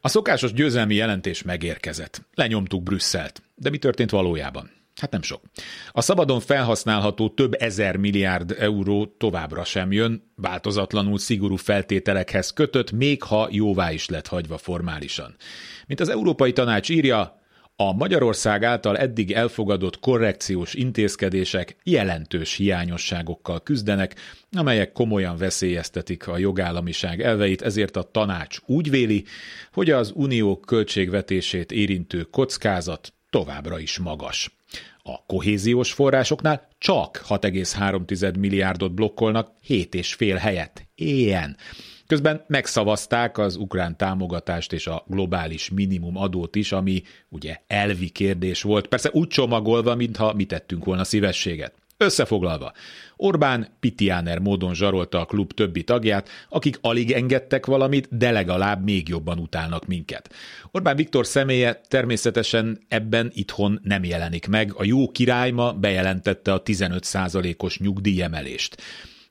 A szokásos győzelmi jelentés megérkezett. Lenyomtuk Brüsszelt. De mi történt valójában? Hát nem sok. A szabadon felhasználható több ezer milliárd euró továbbra sem jön, változatlanul szigorú feltételekhez kötött, még ha jóvá is lett hagyva formálisan. Mint az Európai Tanács írja, a Magyarország által eddig elfogadott korrekciós intézkedések jelentős hiányosságokkal küzdenek, amelyek komolyan veszélyeztetik a jogállamiság elveit, ezért a tanács úgy véli, hogy az unió költségvetését érintő kockázat továbbra is magas. A kohéziós forrásoknál csak 6,3 milliárdot blokkolnak 7,5 helyett. Ilyen. Közben megszavazták az ukrán támogatást és a globális minimum adót is, ami ugye elvi kérdés volt, persze úgy csomagolva, mintha mi tettünk volna szívességet. Összefoglalva, Orbán pitiáner módon zsarolta a klub többi tagját, akik alig engedtek valamit, de legalább még jobban utálnak minket. Orbán Viktor személye természetesen ebben itthon nem jelenik meg, a jó király ma bejelentette a 15%-os nyugdíjemelést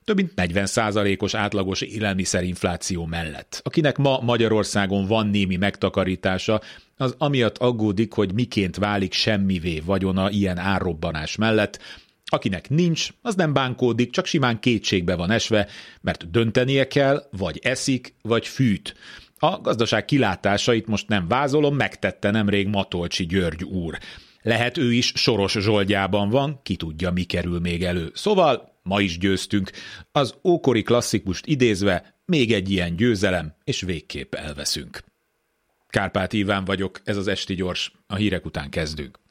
több mint 40%-os átlagos élelmiszerinfláció mellett. Akinek ma Magyarországon van némi megtakarítása, az amiatt aggódik, hogy miként válik semmivé vagyona ilyen árrobbanás mellett, Akinek nincs, az nem bánkódik, csak simán kétségbe van esve, mert döntenie kell, vagy eszik, vagy fűt. A gazdaság kilátásait most nem vázolom, megtette nemrég Matolcsi György úr. Lehet ő is Soros Zsoldjában van, ki tudja, mi kerül még elő. Szóval ma is győztünk. Az ókori klasszikust idézve még egy ilyen győzelem, és végképp elveszünk. Kárpát Iván vagyok, ez az Esti Gyors, a hírek után kezdünk.